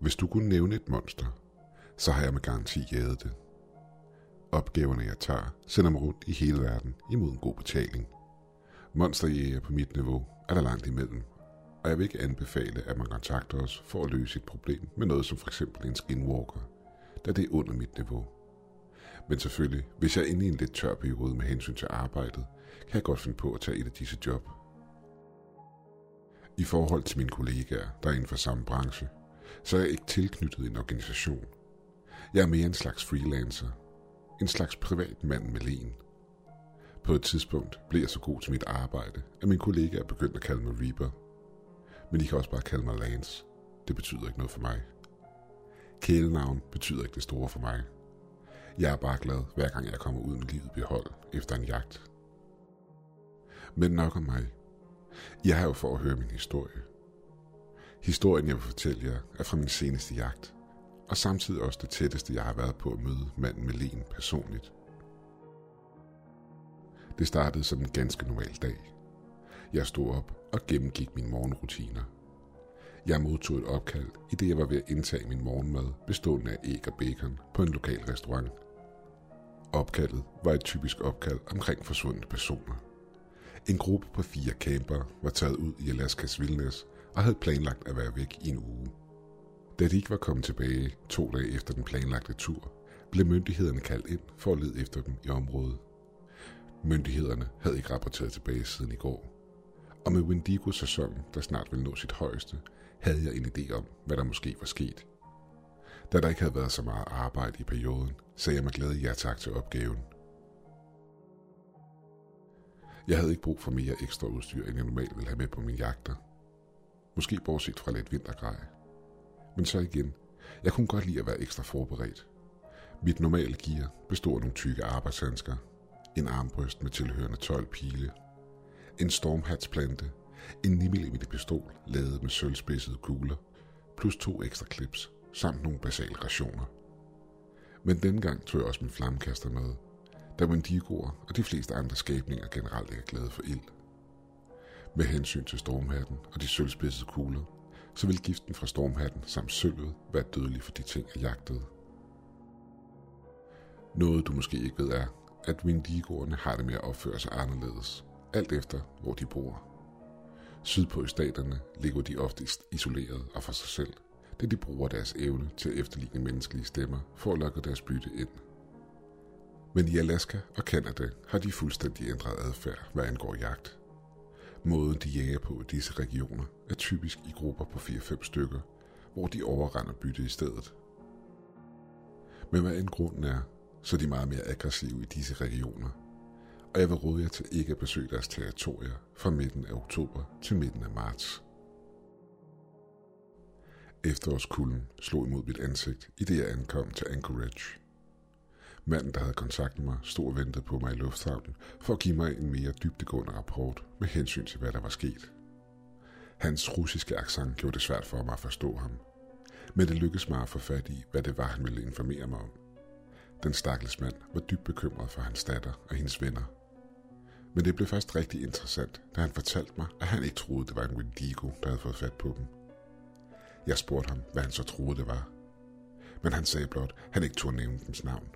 Hvis du kunne nævne et monster, så har jeg med garanti jaget det. Opgaverne jeg tager, sender mig rundt i hele verden imod en god betaling. Monsterjæger på mit niveau er der langt imellem, og jeg vil ikke anbefale, at man kontakter os for at løse et problem med noget som for eksempel en skinwalker, da det er under mit niveau. Men selvfølgelig, hvis jeg er inde i en lidt tør periode med hensyn til arbejdet, kan jeg godt finde på at tage et af disse job. I forhold til mine kollegaer, der er inden for samme branche, så er jeg ikke tilknyttet en organisation. Jeg er mere en slags freelancer. En slags privat mand med len. På et tidspunkt blev jeg så god til mit arbejde, at mine kollegaer begyndte at kalde mig Reaper. Men de kan også bare kalde mig Lance. Det betyder ikke noget for mig. Kælenavn betyder ikke det store for mig. Jeg er bare glad, hver gang jeg kommer ud med livet behold efter en jagt. Men nok om mig. Jeg har jo for at høre min historie. Historien, jeg vil fortælle jer, er fra min seneste jagt, og samtidig også det tætteste, jeg har været på at møde manden med len personligt. Det startede som en ganske normal dag. Jeg stod op og gennemgik mine morgenrutiner. Jeg modtog et opkald, i det jeg var ved at indtage min morgenmad, bestående af æg og bacon på en lokal restaurant. Opkaldet var et typisk opkald omkring forsvundne personer. En gruppe på fire camper var taget ud i Alaskas vildnes og havde planlagt at være væk i en uge. Da de ikke var kommet tilbage to dage efter den planlagte tur, blev myndighederne kaldt ind for at lede efter dem i området. Myndighederne havde ikke rapporteret tilbage siden i går. Og med Wendigo-sæsonen, der snart ville nå sit højeste, havde jeg en idé om, hvad der måske var sket. Da der ikke havde været så meget arbejde i perioden, sagde jeg mig glæde ja tak til opgaven. Jeg havde ikke brug for mere ekstra udstyr, end jeg normalt ville have med på min jagter. Måske bortset fra lidt vintergrej. Men så igen, jeg kunne godt lide at være ekstra forberedt. Mit normale gear bestod af nogle tykke arbejdshandsker, en armbryst med tilhørende 12 pile, en stormhatsplante, en 9 mm pistol lavet med sølvspidsede kugler, plus to ekstra clips, samt nogle basale rationer. Men dengang tog jeg også min flammekaster med, da Wendigoer og de fleste andre skabninger generelt ikke er glade for ild. Med hensyn til stormhatten og de sølvspidsede kugler, så vil giften fra stormhatten samt sølvet være dødelig for de ting, jeg jagtede. Noget du måske ikke ved er, at Wendigoerne har det med at opføre sig anderledes, alt efter hvor de bor. Sydpå i staterne ligger de oftest isoleret og for sig selv, da de bruger deres evne til at efterligne menneskelige stemmer for at lokke deres bytte ind. Men i Alaska og Kanada har de fuldstændig ændret adfærd, hvad angår jagt. Måden de jager på i disse regioner er typisk i grupper på 4-5 stykker, hvor de overrender bytte i stedet. Men hvad end grunden er, så er de meget mere aggressive i disse regioner. Og jeg vil råde jer til ikke at besøge deres territorier fra midten af oktober til midten af marts. Efterårskulden slog imod mit ansigt, i det jeg ankom til Anchorage. Manden, der havde kontaktet mig, stod og ventede på mig i lufthavnen for at give mig en mere dybdegående rapport med hensyn til, hvad der var sket. Hans russiske accent gjorde det svært for mig at forstå ham, men det lykkedes mig at få fat i, hvad det var, han ville informere mig om. Den stakkels mand var dybt bekymret for hans datter og hendes venner. Men det blev først rigtig interessant, da han fortalte mig, at han ikke troede, det var en Wendigo, der havde fået fat på dem. Jeg spurgte ham, hvad han så troede, det var. Men han sagde blot, at han ikke turde nævne dens navn.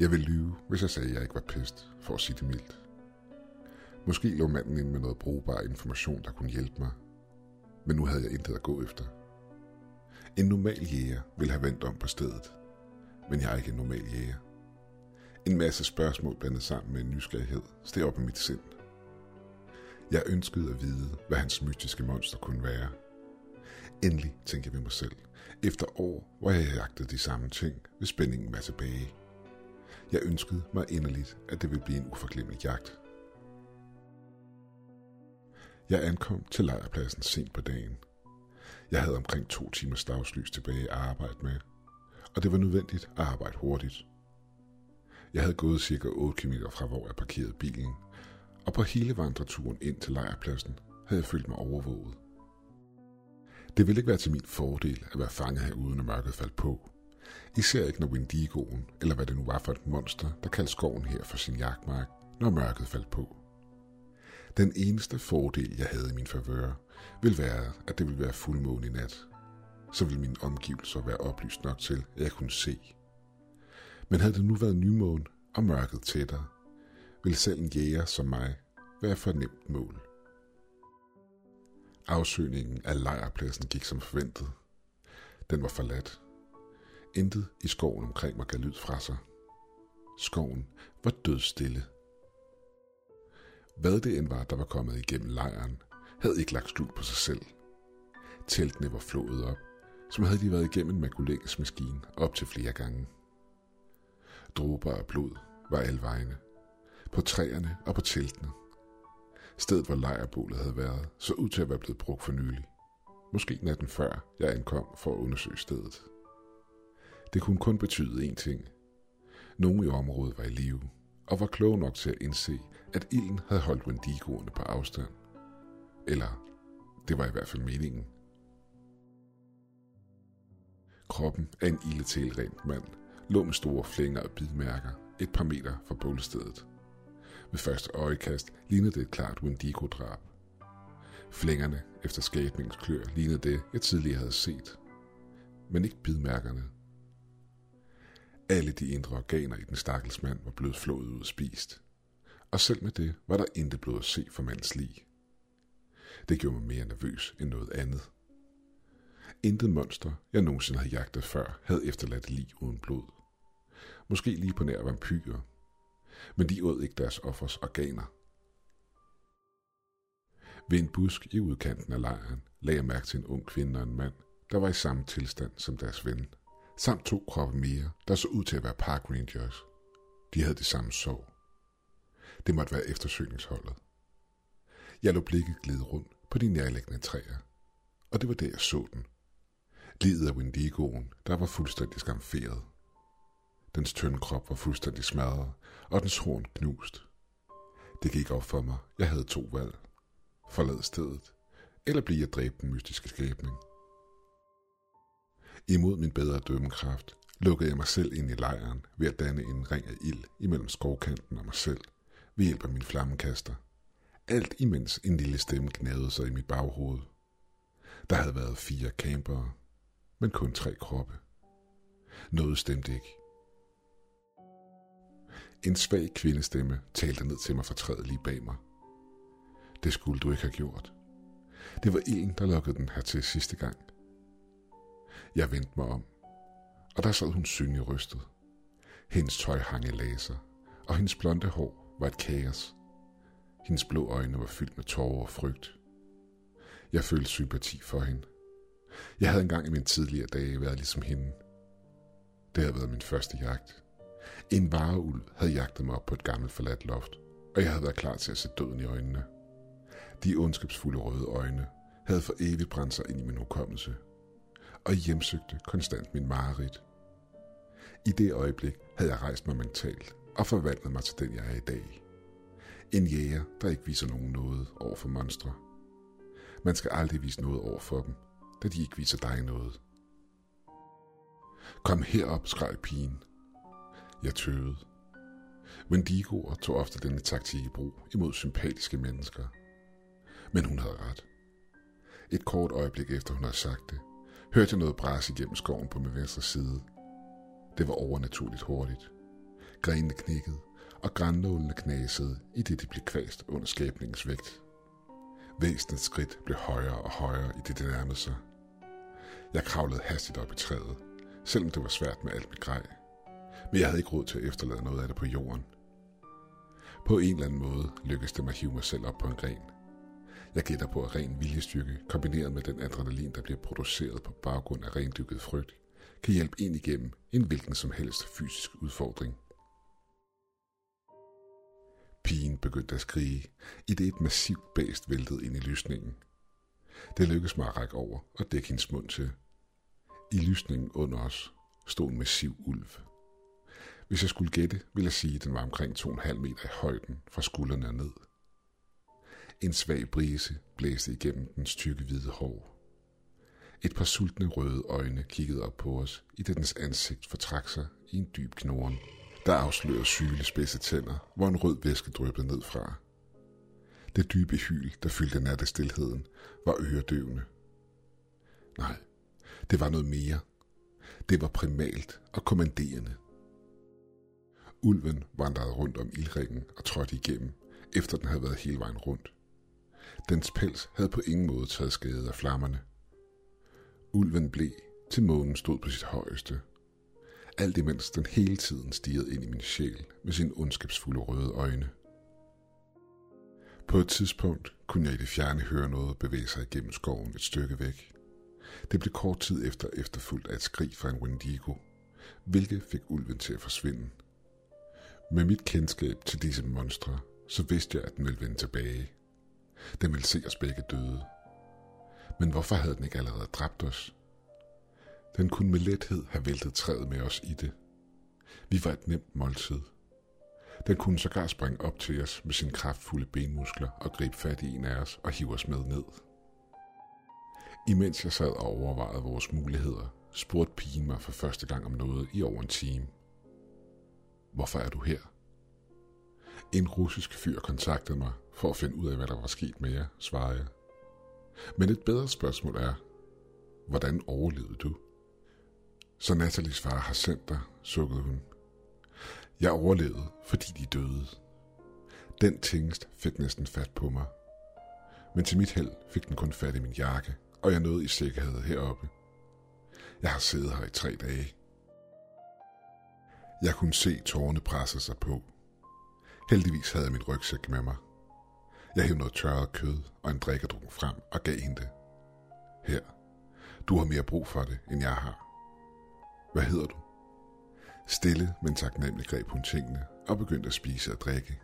Jeg ville lyve, hvis jeg sagde, at jeg ikke var pest, for at sige det mildt. Måske lå manden ind med noget brugbar information, der kunne hjælpe mig. Men nu havde jeg intet at gå efter. En normal jæger ville have vendt om på stedet. Men jeg er ikke en normal jæger. En masse spørgsmål blandet sammen med en nysgerrighed steg op i mit sind. Jeg ønskede at vide, hvad hans mystiske monster kunne være. Endelig tænkte jeg ved mig selv, efter år, hvor jeg jagtede de samme ting, vil spændingen være tilbage. Jeg ønskede mig inderligt, at det ville blive en uforglemmelig jagt. Jeg ankom til lejrpladsen sent på dagen. Jeg havde omkring to timers dagslys tilbage at arbejde med, og det var nødvendigt at arbejde hurtigt. Jeg havde gået cirka 8 km fra, hvor jeg parkerede bilen, og på hele vandreturen ind til lejrpladsen havde jeg følt mig overvåget. Det ville ikke være til min fordel at være fanget herude, at mørket faldt på. Især ikke når Wendigoen, eller hvad det nu var for et monster, der kaldte skoven her for sin jagtmark, når mørket faldt på. Den eneste fordel, jeg havde i min favør, ville være, at det ville være fuldmåne i nat. Så ville mine omgivelser være oplyst nok til, at jeg kunne se. Men havde det nu været nymåne og mørket tættere, ville selv en jæger som mig være for nemt mål. Afsøgningen af lejrpladsen gik som forventet. Den var forladt. Intet i skoven omkring mig gav lyd fra sig. Skoven var dødstille. Hvad det end var, der var kommet igennem lejren, havde ikke lagt skjul på sig selv. Teltene var flået op, som havde de været igennem en makuleringsmaskine op til flere gange. Dråber af blod var alle vegne. På træerne og på teltene. Stedet, hvor lejrbålet havde været, så ud til at være blevet brugt for nylig. Måske natten før jeg ankom for at undersøge stedet. Det kunne kun betyde én ting. Nogen i området var i live, og var kloge nok til at indse, at ilden havde holdt Wendigoerne på afstand. Eller, det var i hvert fald meningen. Kroppen af en ildetælrent mand lå med store flænger og bidmærker et par meter fra bålstedet. Ved første øjekast lignede det et klart Wendigo-drab. Flængerne efter skabningens klør lignede det, jeg tidligere havde set. Men ikke bidmærkerne. Alle de indre organer i den stakkels mand var blevet flået ud og spist. Og selv med det var der intet blod at se for mandens lig. Det gjorde mig mere nervøs end noget andet. Intet monster, jeg nogensinde havde jagtet før, havde efterladt lig uden blod. Måske lige på nær vampyrer. Men de åd ikke deres offers organer. Ved en busk i udkanten af lejren lagde jeg mærke til en ung kvinde og en mand, der var i samme tilstand som deres ven. Samt to kroppe mere, der så ud til at være park rangers. De havde det samme sår. Det måtte være eftersøgningsholdet. Jeg lå blikket glide rundt på de nærliggende træer, og det var der, jeg så den. Livet af Wendigoen, der var fuldstændig skamferet. Dens tynde krop var fuldstændig smadret, og dens horn knust. Det gik op for mig. Jeg havde to valg. Forlad stedet, eller blive at dræbe den mystiske skæbning. Imod min bedre dømmekraft lukkede jeg mig selv ind i lejren ved at danne en ring af ild imellem skovkanten og mig selv ved hjælp af min flammekaster. Alt imens en lille stemme gnavede sig i mit baghoved. Der havde været fire campere, men kun tre kroppe. Noget stemte ikke. En svag kvindestemme talte ned til mig fra træet lige bag mig. Det skulle du ikke have gjort. Det var en, der lukkede den her til sidste gang. Jeg vendte mig om, og der sad hun synlig rystet. Hendes tøj hang i laser, og hendes blonde hår var et kaos. Hendes blå øjne var fyldt med tårer og frygt. Jeg følte sympati for hende. Jeg havde engang i mine tidligere dage været ligesom hende. Det havde været min første jagt. En vareuld havde jagtet mig op på et gammelt forladt loft, og jeg havde været klar til at se døden i øjnene. De ondskabsfulde røde øjne havde for evigt brændt sig ind i min hukommelse, og hjemsøgte konstant min mareridt. I det øjeblik havde jeg rejst mig mentalt og forvandlet mig til den, jeg er i dag. En jæger, der ikke viser nogen noget over for monstre. Man skal aldrig vise noget over for dem, da de ikke viser dig noget. Kom herop, skreg pigen. Jeg tøvede. Wendigoer tog ofte denne taktik i brug imod sympatiske mennesker. Men hun havde ret. Et kort øjeblik efter hun havde sagt det, hørte jeg noget bræs igennem skoven på min venstre side. Det var overnaturligt hurtigt. Grenene knækkede, og grænnålene knasede, i det de blev kvæst under skabningens vægt. Væsenets skridt blev højere og højere, i det det nærmede sig. Jeg kravlede hastigt op i træet, selvom det var svært med alt mit grej. Men jeg havde ikke råd til at efterlade noget af det på jorden. På en eller anden måde lykkedes det mig at hive mig selv op på en gren. Jeg gætter på, at ren viljestyrke, kombineret med den adrenalin, der bliver produceret på baggrund af rendykket frygt, kan hjælpe ind igennem en hvilken som helst fysisk udfordring. Pigen begyndte at skrige, i det et massivt bæst væltede ind i lysningen. Det lykkedes mig at række over og dække hendes mund til. I lysningen under os stod en massiv ulv. Hvis jeg skulle gætte, ville jeg sige, at den var omkring 2,5 meter i højden fra skuldrene og ned. En svag brise blæste igennem dens tykke hvide hår. Et par sultne røde øjne kiggede op på os, i det dens ansigt fortrak sig i en dyb knoren, der afslørede syle spidse tænder, hvor en rød væske dryppede ned fra. Det dybe hyl, der fyldte nattestilheden, var øredøvende. Nej, det var noget mere. Det var primalt og kommanderende. Ulven vandrede rundt om ildringen og trådte igennem, efter den havde været hele vejen rundt. Dens pels havde på ingen måde taget skade af flammerne. Ulven blev, til månen stod på sit højeste. Alt imens den hele tiden stirrede ind i min sjæl med sine ondskabsfulde røde øjne. På et tidspunkt kunne jeg i det fjerne høre noget bevæge sig igennem skoven et stykke væk. Det blev kort tid efter efterfulgt af et skrig fra en Wendigo, hvilket fik ulven til at forsvinde. Med mit kendskab til disse monstre, så vidste jeg, at den ville vende tilbage. Den ville se os begge døde. Men hvorfor havde den ikke allerede dræbt os? Den kunne med lethed have væltet træet med os i det. Vi var et nemt måltid. Den kunne sågar springe op til os med sine kraftfulde benmuskler og gribe fat i en af os og hive os med ned. Imens jeg sad og overvejede vores muligheder, spurgte pigen mig for første gang om noget i over en time. Hvorfor er du her? En russisk fyr kontaktede mig for at finde ud af, hvad der var sket med jer, svarede jeg. Men et bedre spørgsmål er, hvordan overlevede du? Så Nathalies far har sendt dig, sukkede hun. Jeg overlevede, fordi de døde. Den tingest fik næsten fat på mig. Men til mit held fik den kun fat i min jakke, og jeg nåede i sikkerhed heroppe. Jeg har siddet her i tre dage. Jeg kunne se tårne presse sig på. Heldigvis havde jeg min rygsæk med mig. Jeg hævde noget tørret kød og en drikkedruk frem og gav hende det. Her. Du har mere brug for det, end jeg har. Hvad hedder du? Stille, men taknemmelig greb hun tingene og begyndte at spise og drikke.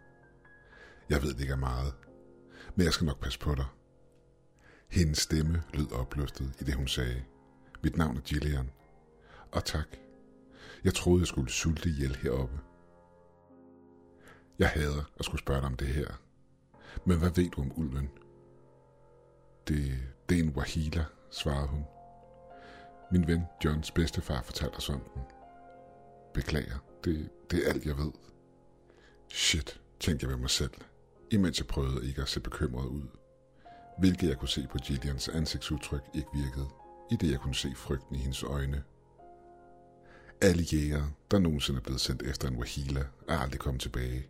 Jeg ved det ikke er meget, men jeg skal nok passe på dig. Hendes stemme lød opløftet i det, hun sagde. Mit navn er Gillian. Og tak. Jeg troede, jeg skulle sulte ihjel heroppe. Jeg hader at skulle spørge dig om det her. Men hvad ved du om ulven? Det, det er en wahila, svarede hun. Min ven Johns bedstefar fortalte os om den. Beklager, det, det er alt, jeg ved. Shit, tænkte jeg ved mig selv, imens jeg prøvede ikke at se bekymret ud. Hvilket jeg kunne se på Gillians ansigtsudtryk ikke virkede, i det jeg kunne se frygten i hendes øjne. Alle jæger, der nogensinde er blevet sendt efter en wahila, er aldrig kommet tilbage.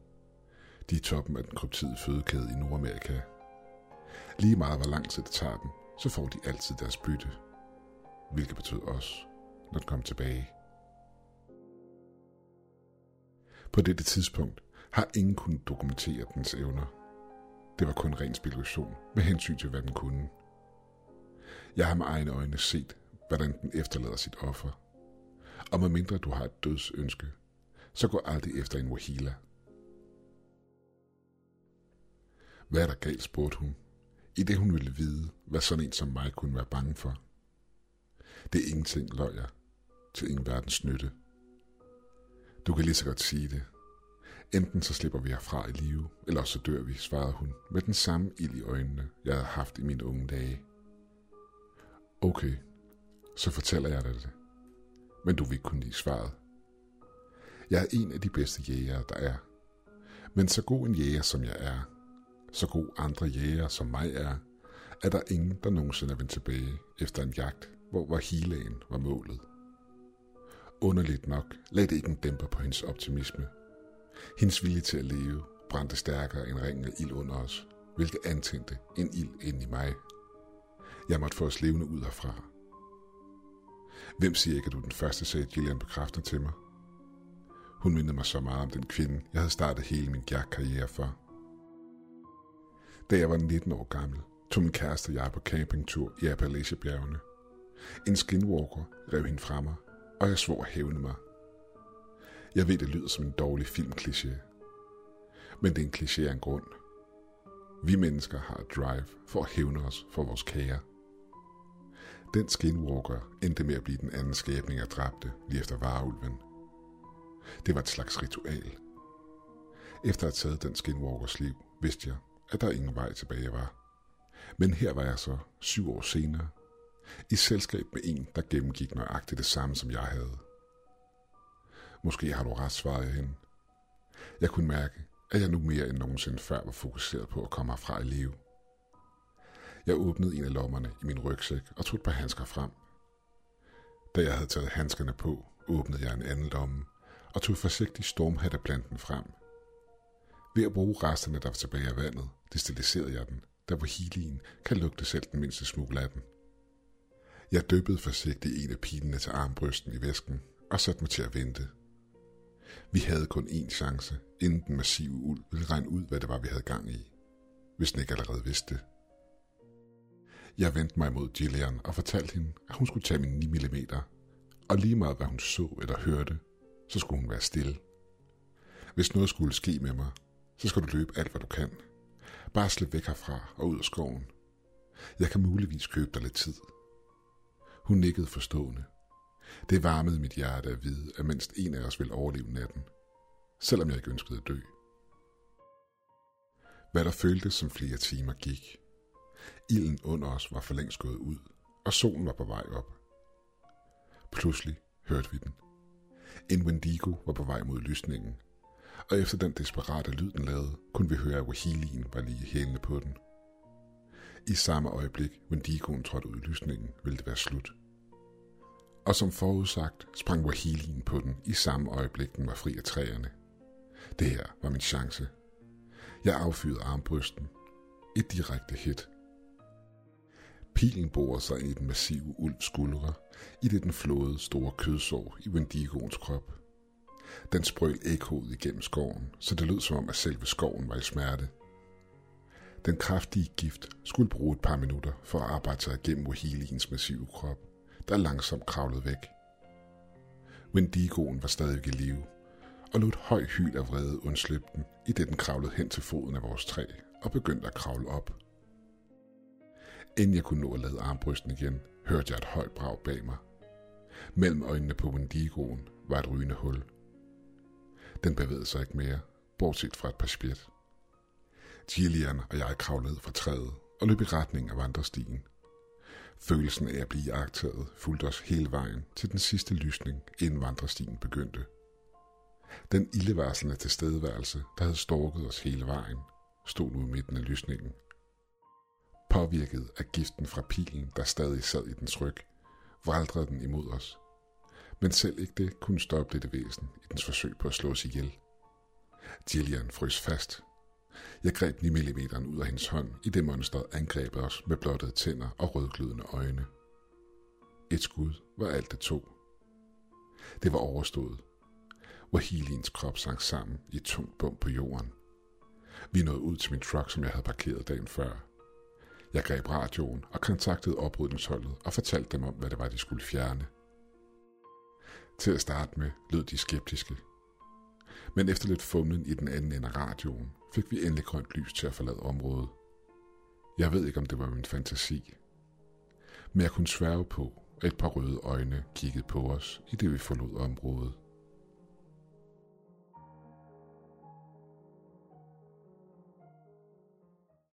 De er toppen af den kryptide fødekæde i Nordamerika. Lige meget hvor lang tid det tager dem, så får de altid deres bytte. Hvilket betød også, når den kom tilbage. På dette tidspunkt har ingen kunnet dokumentere dens evner. Det var kun ren spekulation med hensyn til, hvad den kunne. Jeg har med egne øjne set, hvordan den efterlader sit offer. Og medmindre du har et dødsønske, så gå aldrig efter en wahila. Hvad er der galt, spurgte hun, i det hun ville vide, hvad sådan en som mig kunne være bange for. Det er ingenting, løg jeg, til ingen verdens nytte. Du kan lige så godt sige det. Enten så slipper vi herfra i live, eller så dør vi, svarede hun, med den samme ild i øjnene, jeg havde haft i mine unge dage. Okay, så fortæller jeg dig det. Men du vil ikke kunne lide svaret. Jeg er en af de bedste jægere, der er. Men så god en jæger, som jeg er, så god andre jæger, som mig er, er der ingen, der nogensinde er vendt tilbage efter en jagt, hvor Wahilaen var målet. Underligt nok lagde det ikke en dæmper på hendes optimisme. Hendes vilje til at leve brændte stærkere end ringen af ild under os, hvilket antændte en ild ind i mig. Jeg måtte få os levende ud herfra. Hvem siger ikke, at du er den første, sagde Gillian bekræftende til mig. Hun mindede mig så meget om den kvinde, jeg havde startet hele min jagtkarriere for. Da jeg var 19 år gammel, tog min kæreste og jeg på campingtur i Appalachiebjergene. En skinwalker rev hende fra mig, og jeg svor at hævne mig. Jeg ved, det lyder som en dårlig filmkliché. Men det er en kliché af en grund. Vi mennesker har et drive for at hævne os for vores kære. Den skinwalker endte med at blive den anden skæbning, jeg dræbte lige efter varulven. Det var et slags ritual. Efter at have taget den skinwalkers liv, vidste jeg, at der ingen vej tilbage var. Men her var jeg så syv år senere, i selskab med en, der gennemgik nøjagtigt det samme, som jeg havde. Måske har du ret, svarede jeg hende. Jeg kunne mærke, at jeg nu mere end nogensinde før var fokuseret på at komme herfra i live. Jeg åbnede en af lommerne i min rygsæk og tog et par handsker frem. Da jeg havde taget handskerne på, åbnede jeg en anden lomme og tog forsigtigt stormhatteplanten frem. Ved at bruge resterne, der var tilbage af vandet, destilliserede jeg den, der hvor helien kan lugte selv den mindste smule af den. Jeg dyppede forsigtigt en af pilene til armbrysten i væsken og satte mig til at vente. Vi havde kun én chance, inden den massive uld ville regne ud, hvad det var, vi havde gang i, hvis den ikke allerede vidste det. Jeg vendte mig mod Gillian og fortalte hende, at hun skulle tage min 9 mm, og lige meget hvad hun så eller hørte, så skulle hun være stille. Hvis noget skulle ske med mig, så skal du løbe alt, hvad du kan. Bare slip væk herfra og ud af skoven. Jeg kan muligvis købe dig lidt tid. Hun nikkede forstående. Det varmede mit hjerte at vide, at mindst en af os ville overleve natten, selvom jeg ikke ønskede at dø. Hvad der føltes som flere timer gik. Ilden under os var for længst gået ud, og solen var på vej op. Pludselig hørte vi den. En Wendigo var på vej mod lysningen, og efter den desperate lyd, den lavede, kunne vi høre, at Wahilien var lige hælende på den. I samme øjeblik, Wendigoen trådte ud i lysningen, ville det være slut. Og som forudsagt, sprang Wahilien på den i samme øjeblik, den var fri af træerne. Det her var min chance. Jeg affyrede armbrysten. Et direkte hit. Pilen borer sig ind i den massive ulds skuldre, i det den flåede store kødsår i Wendigoens krop. Den sprøl ekkoede igennem skoven, så det lød som om, at selve skoven var i smerte. Den kraftige gift skulle bruge et par minutter for at arbejde sig igennem Wahiliens massive krop, der langsomt kravlede væk. Wendigoen var stadig i live, og lod et højt hyl af vrede undslippe den, i det den kravlede hen til foden af vores træ og begyndte at kravle op. Inden jeg kunne nå at lade armbrysten igen, hørte jeg et højt brag bag mig. Mellem øjnene på Wendigoen var et rygende hul. Den bevægede sig ikke mere, bortset fra et par spjæt. Gillian og jeg kravlede fra træet og løb i retning af vandrestien. Følelsen af at blive jagtet fulgte os hele vejen til den sidste lysning, inden vandrestien begyndte. Den ildevarslende tilstedeværelse, der havde storket os hele vejen, stod nu i midten af lysningen. Påvirket af giften fra pilen, der stadig sad i dens ryg, vraldrede den imod os. Men selv ikke det kunne stoppe dette væsen i dens forsøg på at slå os ihjel. Jillian frøs fast. Jeg greb 9 mm ud af hendes hånd, i det monster angreb os med blottede tænder og rødglødende øjne. Et skud var alt det tog. Det var overstået. Wahilins krop sank sammen i et tungt bump på jorden. Vi nåede ud til min truck, som jeg havde parkeret dagen før. Jeg greb radioen og kontaktede oprydningsholdet og fortalte dem om, hvad det var, de skulle fjerne. Til at starte med lød de skeptiske. Men efter lidt fumlen i den anden ende af radioen, fik vi endelig grønt lys til at forlade området. Jeg ved ikke, om det var min fantasi. Men jeg kunne sværge på, at et par røde øjne kiggede på os, i det vi forlod området.